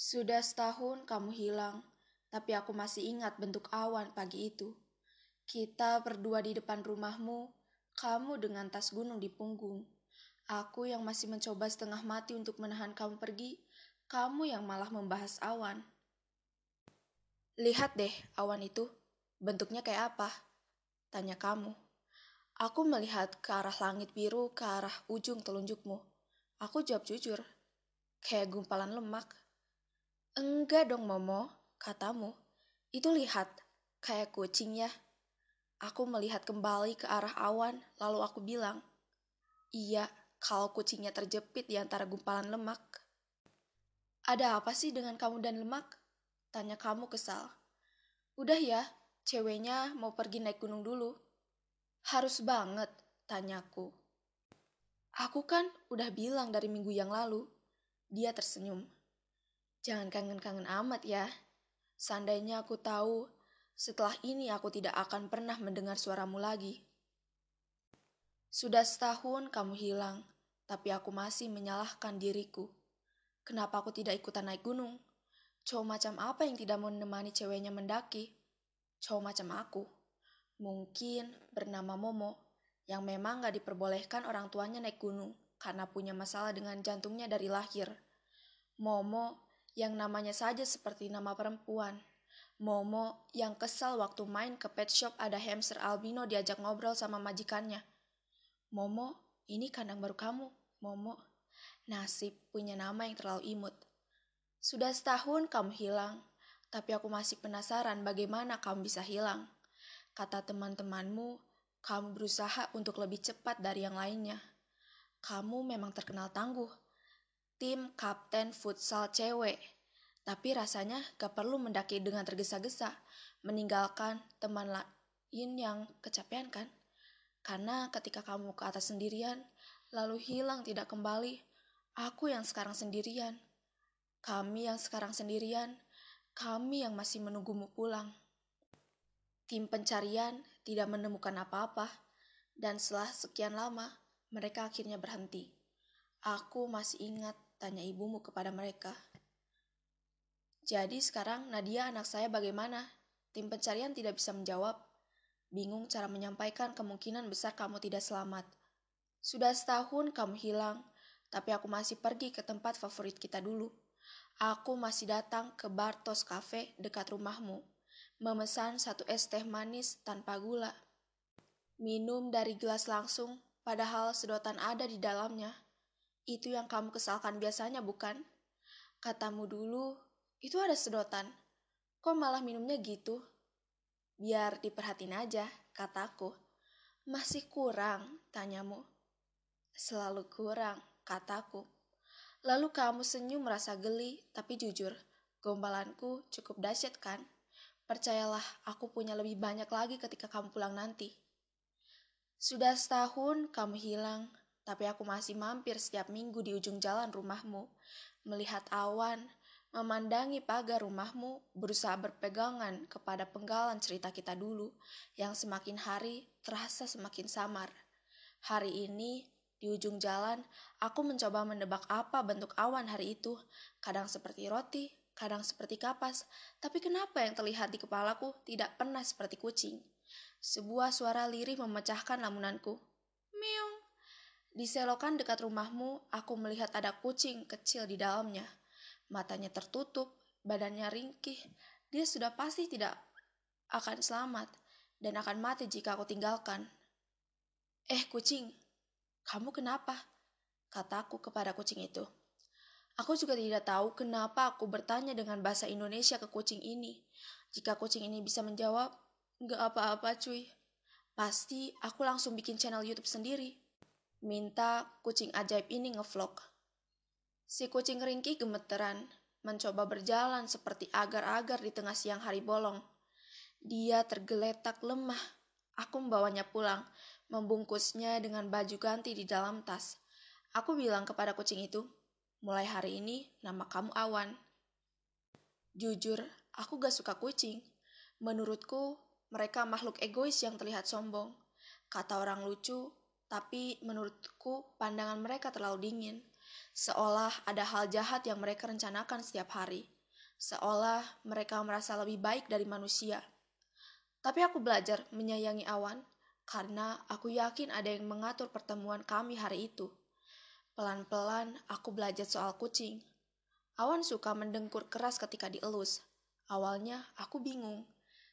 Sudah setahun kamu hilang, tapi aku masih ingat bentuk awan pagi itu. Kita berdua di depan rumahmu, kamu dengan tas gunung di punggung. Aku yang masih mencoba setengah mati untuk menahan kamu pergi, kamu yang malah membahas awan. Lihat deh awan itu, bentuknya kayak apa? Tanya kamu. Aku melihat ke arah langit biru, ke arah ujung telunjukmu. Aku jawab jujur, kayak gumpalan lemak. Enggak dong Momo, katamu. Itu lihat, kayak kucing ya. Aku melihat kembali ke arah awan, lalu aku bilang, Iya, kalau kucingnya terjepit di antara gumpalan lemak. Ada apa sih dengan kamu dan lemak? Tanya kamu kesal. Udah ya, ceweknya mau pergi naik gunung dulu. Harus banget, tanyaku. Aku kan udah bilang dari minggu yang lalu. Dia tersenyum. Jangan kangen-kangen amat ya. Seandainya aku tahu, setelah ini aku tidak akan pernah mendengar suaramu lagi. Sudah setahun kamu hilang, tapi aku masih menyalahkan diriku. Kenapa aku tidak ikutan naik gunung? Cowok macam apa yang tidak menemani ceweknya mendaki? Cowok macam aku. Mungkin bernama Momo, yang memang gak diperbolehkan orang tuanya naik gunung karena punya masalah dengan jantungnya dari lahir. Momo yang namanya saja seperti nama perempuan. Momo yang kesal waktu main ke pet shop ada hamster albino diajak ngobrol sama majikannya. Momo, ini kandang baru kamu, Momo. Nasib punya nama yang terlalu imut. Sudah setahun kamu hilang, tapi aku masih penasaran bagaimana kamu bisa hilang. Kata teman-temanmu, kamu berusaha untuk lebih cepat dari yang lainnya. Kamu memang terkenal tangguh. Tim kapten futsal cewek tapi rasanya gak perlu mendaki dengan tergesa-gesa, meninggalkan teman lain yang kecapean kan? Karena ketika kamu ke atas sendirian, lalu hilang tidak kembali, aku yang sekarang sendirian. Kami yang sekarang sendirian, kami yang masih menunggumu pulang. Tim pencarian tidak menemukan apa-apa, dan setelah sekian lama, mereka akhirnya berhenti. Aku masih ingat tanya ibumu kepada mereka. Jadi sekarang Nadia anak saya bagaimana? Tim pencarian tidak bisa menjawab. Bingung cara menyampaikan kemungkinan besar kamu tidak selamat. Sudah setahun kamu hilang, tapi aku masih pergi ke tempat favorit kita dulu. Aku masih datang ke Bartos Cafe dekat rumahmu, memesan satu es teh manis tanpa gula. Minum dari gelas langsung, padahal sedotan ada di dalamnya. Itu yang kamu kesalkan biasanya, bukan? Katamu dulu, itu ada sedotan. Kok malah minumnya gitu? Biar diperhatiin aja, kataku. Masih kurang, tanyamu. Selalu kurang, kataku. Lalu kamu senyum merasa geli, tapi jujur, gombalanku cukup dahsyat kan? Percayalah, aku punya lebih banyak lagi ketika kamu pulang nanti. Sudah setahun kamu hilang, tapi aku masih mampir setiap minggu di ujung jalan rumahmu, melihat awan, memandangi pagar rumahmu, berusaha berpegangan kepada penggalan cerita kita dulu, yang semakin hari terasa semakin samar. Hari ini, di ujung jalan, aku mencoba menebak apa bentuk awan hari itu, kadang seperti roti, kadang seperti kapas, tapi kenapa yang terlihat di kepalaku tidak pernah seperti kucing? Sebuah suara lirih memecahkan lamunanku. Meong. Di selokan dekat rumahmu, aku melihat ada kucing kecil di dalamnya matanya tertutup, badannya ringkih, dia sudah pasti tidak akan selamat dan akan mati jika aku tinggalkan. Eh kucing, kamu kenapa? Kataku kepada kucing itu. Aku juga tidak tahu kenapa aku bertanya dengan bahasa Indonesia ke kucing ini. Jika kucing ini bisa menjawab, nggak apa-apa cuy. Pasti aku langsung bikin channel YouTube sendiri. Minta kucing ajaib ini ngevlog. Si kucing ringkih gemeteran, mencoba berjalan seperti agar-agar di tengah siang hari bolong. Dia tergeletak lemah. Aku membawanya pulang, membungkusnya dengan baju ganti di dalam tas. Aku bilang kepada kucing itu, mulai hari ini nama kamu Awan. Jujur, aku gak suka kucing. Menurutku, mereka makhluk egois yang terlihat sombong. Kata orang lucu, tapi menurutku pandangan mereka terlalu dingin. Seolah ada hal jahat yang mereka rencanakan setiap hari. Seolah mereka merasa lebih baik dari manusia. Tapi aku belajar menyayangi awan karena aku yakin ada yang mengatur pertemuan kami hari itu. Pelan-pelan aku belajar soal kucing. Awan suka mendengkur keras ketika dielus. Awalnya aku bingung,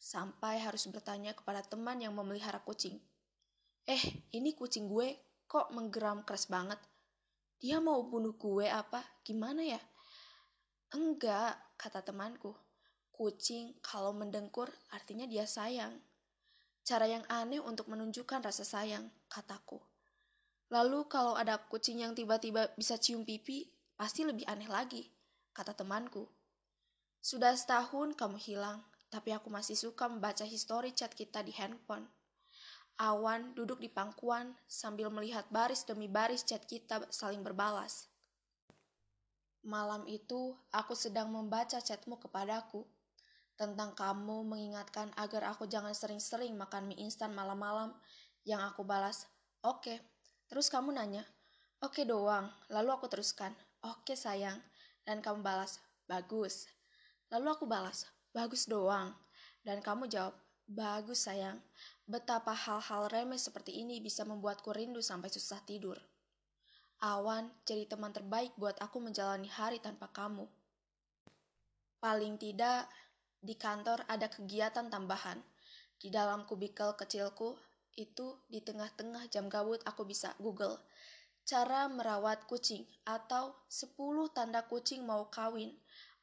sampai harus bertanya kepada teman yang memelihara kucing. Eh, ini kucing gue kok menggeram keras banget? Dia mau bunuh gue apa? Gimana ya? Enggak, kata temanku. Kucing kalau mendengkur artinya dia sayang. Cara yang aneh untuk menunjukkan rasa sayang, kataku. Lalu kalau ada kucing yang tiba-tiba bisa cium pipi, pasti lebih aneh lagi, kata temanku. Sudah setahun kamu hilang, tapi aku masih suka membaca histori chat kita di handphone. Awan duduk di pangkuan sambil melihat baris demi baris chat kita saling berbalas. Malam itu, aku sedang membaca chatmu kepadaku tentang kamu mengingatkan agar aku jangan sering-sering makan mie instan malam-malam yang aku balas, oke. Okay. Terus kamu nanya, oke okay doang. Lalu aku teruskan, oke okay, sayang. Dan kamu balas, bagus. Lalu aku balas, bagus doang. Dan kamu jawab, bagus sayang. Betapa hal-hal remeh seperti ini bisa membuatku rindu sampai susah tidur. Awan jadi teman terbaik buat aku menjalani hari tanpa kamu. Paling tidak, di kantor ada kegiatan tambahan. Di dalam kubikel kecilku, itu di tengah-tengah jam gabut aku bisa Google cara merawat kucing atau 10 tanda kucing mau kawin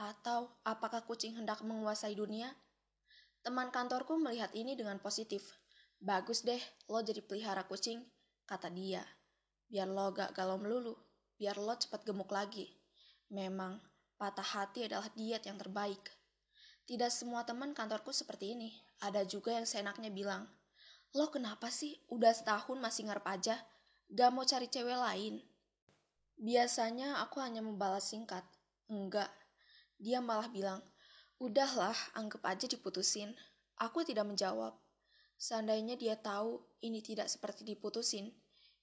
atau apakah kucing hendak menguasai dunia? Teman kantorku melihat ini dengan positif. Bagus deh, lo jadi pelihara kucing, kata dia. Biar lo gak galau melulu, biar lo cepat gemuk lagi. Memang, patah hati adalah diet yang terbaik. Tidak semua teman kantorku seperti ini. Ada juga yang seenaknya bilang, Lo kenapa sih udah setahun masih ngarep aja? Gak mau cari cewek lain? Biasanya aku hanya membalas singkat. Enggak. Dia malah bilang, Udahlah, anggap aja diputusin. Aku tidak menjawab. Seandainya dia tahu ini tidak seperti diputusin,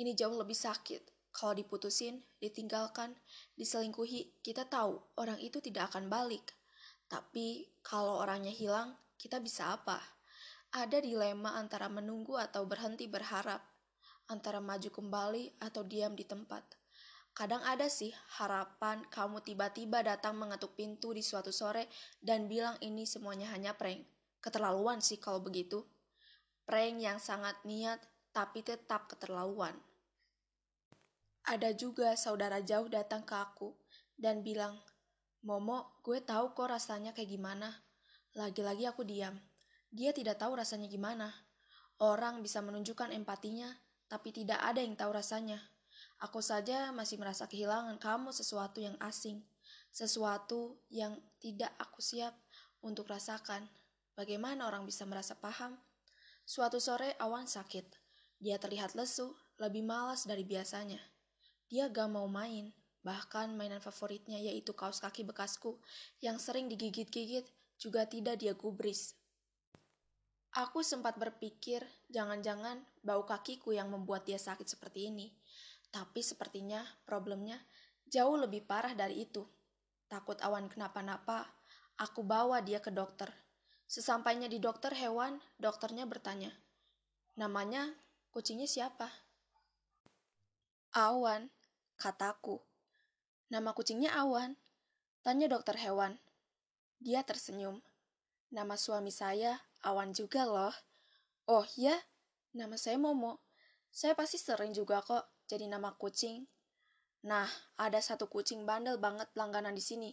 ini jauh lebih sakit. Kalau diputusin, ditinggalkan, diselingkuhi, kita tahu orang itu tidak akan balik. Tapi kalau orangnya hilang, kita bisa apa? Ada dilema antara menunggu atau berhenti berharap, antara maju kembali atau diam di tempat. Kadang ada sih harapan kamu tiba-tiba datang mengetuk pintu di suatu sore dan bilang ini semuanya hanya prank. Keterlaluan sih kalau begitu. Prank yang sangat niat tapi tetap keterlaluan. Ada juga saudara jauh datang ke aku dan bilang, Momo, gue tahu kok rasanya kayak gimana. Lagi-lagi aku diam. Dia tidak tahu rasanya gimana. Orang bisa menunjukkan empatinya, tapi tidak ada yang tahu rasanya. Aku saja masih merasa kehilangan kamu sesuatu yang asing, sesuatu yang tidak aku siap untuk rasakan. Bagaimana orang bisa merasa paham? Suatu sore awan sakit. Dia terlihat lesu, lebih malas dari biasanya. Dia gak mau main, Bahkan mainan favoritnya yaitu kaos kaki bekasku yang sering digigit-gigit juga tidak dia gubris. Aku sempat berpikir jangan-jangan bau kakiku yang membuat dia sakit seperti ini. Tapi sepertinya problemnya jauh lebih parah dari itu. Takut awan kenapa-napa, aku bawa dia ke dokter. Sesampainya di dokter hewan, dokternya bertanya, namanya kucingnya siapa? Awan, kataku. Nama kucingnya Awan. Tanya dokter hewan. Dia tersenyum. Nama suami saya Awan juga loh. Oh ya, nama saya Momo. Saya pasti sering juga kok jadi nama kucing. Nah, ada satu kucing bandel banget langganan di sini.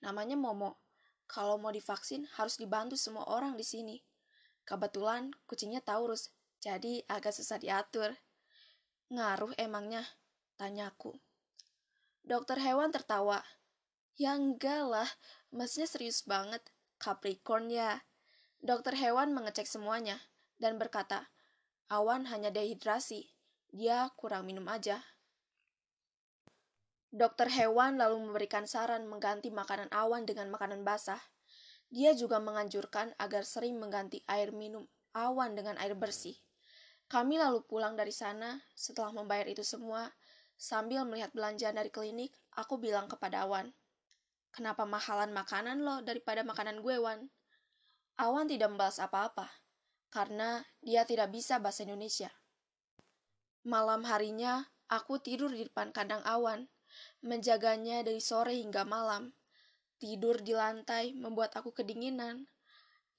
Namanya Momo. Kalau mau divaksin harus dibantu semua orang di sini. Kebetulan kucingnya Taurus, jadi agak susah diatur. Ngaruh emangnya? Tanyaku. Dokter hewan tertawa. Ya enggak lah, masnya serius banget. Capricorn ya. Dokter hewan mengecek semuanya dan berkata, Awan hanya dehidrasi. Dia kurang minum aja. Dokter hewan lalu memberikan saran mengganti makanan awan dengan makanan basah. Dia juga menganjurkan agar sering mengganti air minum awan dengan air bersih. Kami lalu pulang dari sana setelah membayar itu semua Sambil melihat belanjaan dari klinik, aku bilang kepada Awan, Kenapa mahalan makanan lo daripada makanan gue, Wan? Awan tidak membalas apa-apa, karena dia tidak bisa bahasa Indonesia. Malam harinya, aku tidur di depan kandang Awan, menjaganya dari sore hingga malam. Tidur di lantai membuat aku kedinginan.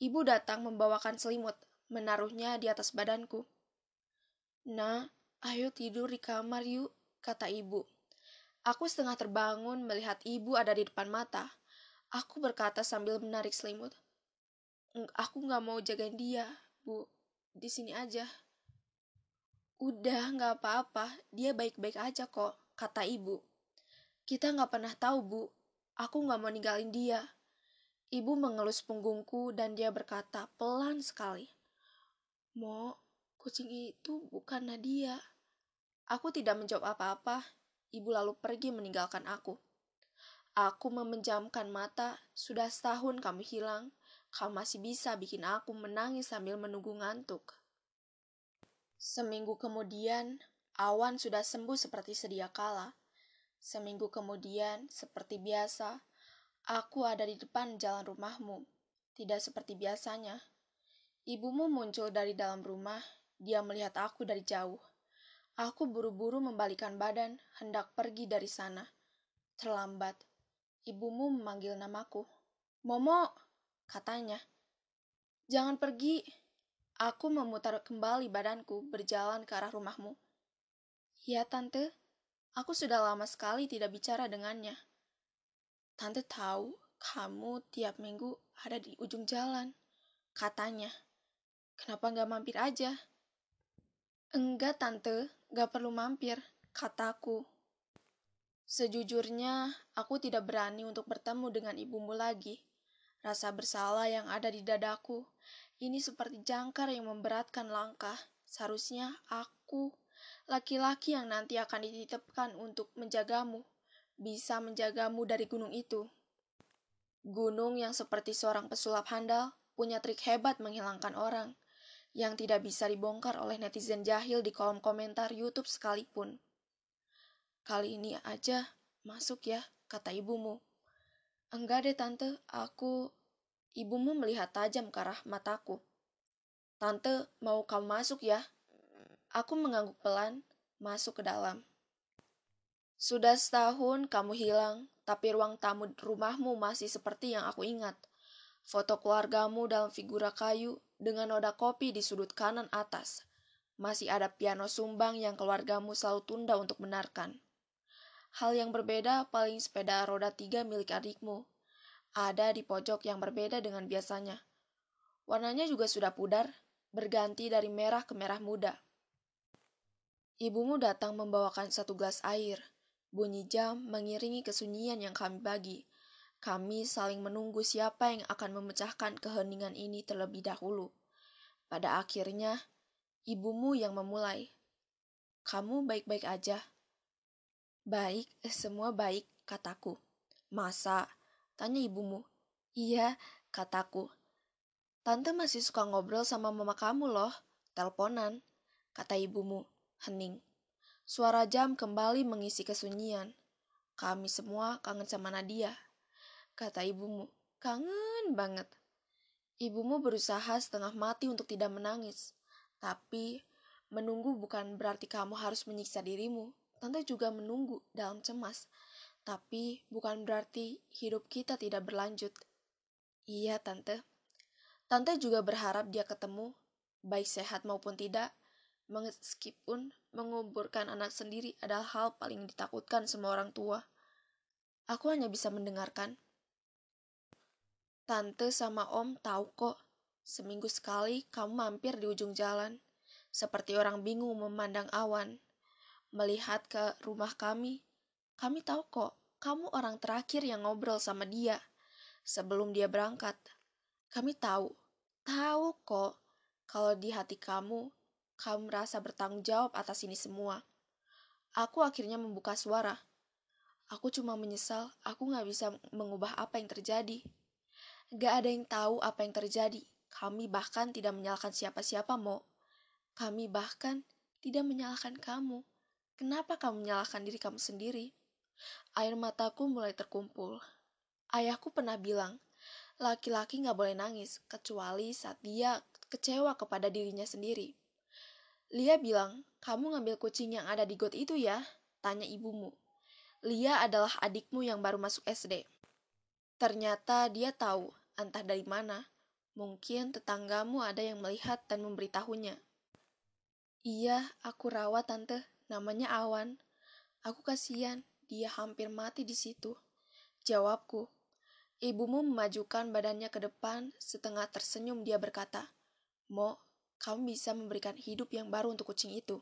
Ibu datang membawakan selimut, menaruhnya di atas badanku. Nah, ayo tidur di kamar yuk, kata ibu. Aku setengah terbangun melihat ibu ada di depan mata. Aku berkata sambil menarik selimut. Aku nggak mau jagain dia, bu. Di sini aja. Udah, nggak apa-apa. Dia baik-baik aja kok, kata ibu. Kita nggak pernah tahu, bu. Aku nggak mau ninggalin dia. Ibu mengelus punggungku dan dia berkata pelan sekali. Mo, kucing itu bukan Nadia. Aku tidak menjawab apa-apa ibu lalu pergi meninggalkan aku. Aku memejamkan mata, sudah setahun kamu hilang, kamu masih bisa bikin aku menangis sambil menunggu ngantuk. Seminggu kemudian, awan sudah sembuh seperti sedia kala. Seminggu kemudian, seperti biasa, aku ada di depan jalan rumahmu. Tidak seperti biasanya. Ibumu muncul dari dalam rumah, dia melihat aku dari jauh. Aku buru-buru membalikan badan, hendak pergi dari sana. Terlambat. Ibumu memanggil namaku. Momo, katanya. Jangan pergi. Aku memutar kembali badanku, berjalan ke arah rumahmu. Ya, Tante. Aku sudah lama sekali tidak bicara dengannya. Tante tahu kamu tiap minggu ada di ujung jalan. Katanya. Kenapa nggak mampir aja? Enggak, Tante, gak perlu mampir, kataku. Sejujurnya, aku tidak berani untuk bertemu dengan ibumu lagi. Rasa bersalah yang ada di dadaku, ini seperti jangkar yang memberatkan langkah. Seharusnya aku, laki-laki yang nanti akan dititipkan untuk menjagamu, bisa menjagamu dari gunung itu. Gunung yang seperti seorang pesulap handal, punya trik hebat menghilangkan orang yang tidak bisa dibongkar oleh netizen jahil di kolom komentar YouTube sekalipun. Kali ini aja masuk ya, kata ibumu. Enggak deh tante, aku... Ibumu melihat tajam ke arah mataku. Tante, mau kamu masuk ya? Aku mengangguk pelan, masuk ke dalam. Sudah setahun kamu hilang, tapi ruang tamu rumahmu masih seperti yang aku ingat. Foto keluargamu dalam figura kayu dengan noda kopi di sudut kanan atas. Masih ada piano sumbang yang keluargamu selalu tunda untuk benarkan. Hal yang berbeda paling sepeda roda tiga milik adikmu. Ada di pojok yang berbeda dengan biasanya. Warnanya juga sudah pudar, berganti dari merah ke merah muda. Ibumu datang membawakan satu gelas air. Bunyi jam mengiringi kesunyian yang kami bagi. Kami saling menunggu siapa yang akan memecahkan keheningan ini terlebih dahulu. Pada akhirnya, ibumu yang memulai. Kamu baik-baik aja. Baik, eh, semua baik, kataku. Masa? Tanya ibumu. Iya, kataku. Tante masih suka ngobrol sama mama kamu loh, teleponan, kata ibumu, hening. Suara jam kembali mengisi kesunyian. Kami semua kangen sama Nadia kata ibumu. Kangen banget. Ibumu berusaha setengah mati untuk tidak menangis. Tapi, menunggu bukan berarti kamu harus menyiksa dirimu. Tante juga menunggu dalam cemas. Tapi, bukan berarti hidup kita tidak berlanjut. Iya, Tante. Tante juga berharap dia ketemu, baik sehat maupun tidak, meskipun menguburkan anak sendiri adalah hal paling ditakutkan semua orang tua. Aku hanya bisa mendengarkan. Tante sama om tahu kok, seminggu sekali kamu mampir di ujung jalan, seperti orang bingung memandang awan. Melihat ke rumah kami, kami tahu kok, kamu orang terakhir yang ngobrol sama dia sebelum dia berangkat. Kami tahu, tahu kok, kalau di hati kamu, kamu merasa bertanggung jawab atas ini semua. Aku akhirnya membuka suara. Aku cuma menyesal aku gak bisa mengubah apa yang terjadi. Gak ada yang tahu apa yang terjadi. Kami bahkan tidak menyalahkan siapa-siapa, Mo. Kami bahkan tidak menyalahkan kamu. Kenapa kamu menyalahkan diri kamu sendiri? Air mataku mulai terkumpul. Ayahku pernah bilang, laki-laki nggak boleh nangis, kecuali saat dia kecewa kepada dirinya sendiri. Lia bilang, kamu ngambil kucing yang ada di got itu ya? Tanya ibumu. Lia adalah adikmu yang baru masuk SD. Ternyata dia tahu, entah dari mana. Mungkin tetanggamu ada yang melihat dan memberitahunya. Iya, aku rawat tante. Namanya Awan. Aku kasihan, dia hampir mati di situ. Jawabku. Ibumu memajukan badannya ke depan, setengah tersenyum dia berkata, Mo, kamu bisa memberikan hidup yang baru untuk kucing itu.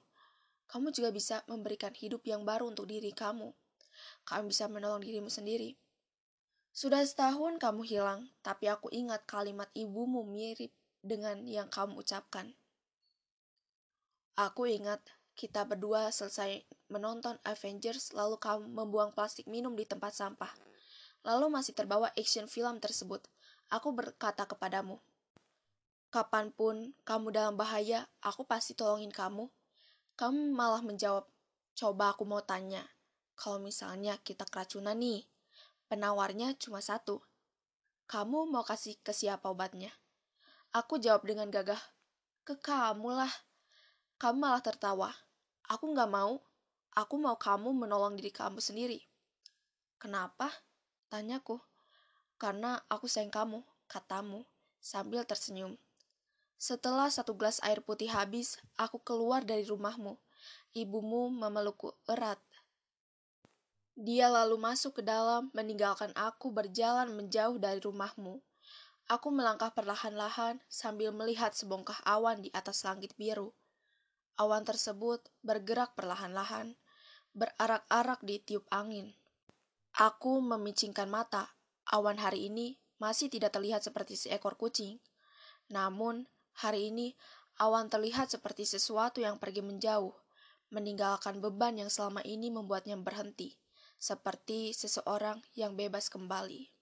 Kamu juga bisa memberikan hidup yang baru untuk diri kamu. Kamu bisa menolong dirimu sendiri. Sudah setahun kamu hilang, tapi aku ingat kalimat ibumu mirip dengan yang kamu ucapkan. Aku ingat kita berdua selesai menonton Avengers, lalu kamu membuang plastik minum di tempat sampah. Lalu masih terbawa action film tersebut. Aku berkata kepadamu, Kapan pun kamu dalam bahaya, aku pasti tolongin kamu. Kamu malah menjawab, coba aku mau tanya, kalau misalnya kita keracunan nih, penawarnya cuma satu. Kamu mau kasih ke siapa obatnya? Aku jawab dengan gagah, ke kamu lah. Kamu malah tertawa. Aku nggak mau. Aku mau kamu menolong diri kamu sendiri. Kenapa? Tanyaku. Karena aku sayang kamu, katamu, sambil tersenyum. Setelah satu gelas air putih habis, aku keluar dari rumahmu. Ibumu memelukku erat. Dia lalu masuk ke dalam, meninggalkan aku berjalan menjauh dari rumahmu. Aku melangkah perlahan-lahan sambil melihat sebongkah awan di atas langit biru. Awan tersebut bergerak perlahan-lahan, berarak-arak di tiup angin. Aku memicingkan mata. Awan hari ini masih tidak terlihat seperti seekor kucing. Namun, hari ini awan terlihat seperti sesuatu yang pergi menjauh, meninggalkan beban yang selama ini membuatnya berhenti, seperti seseorang yang bebas kembali.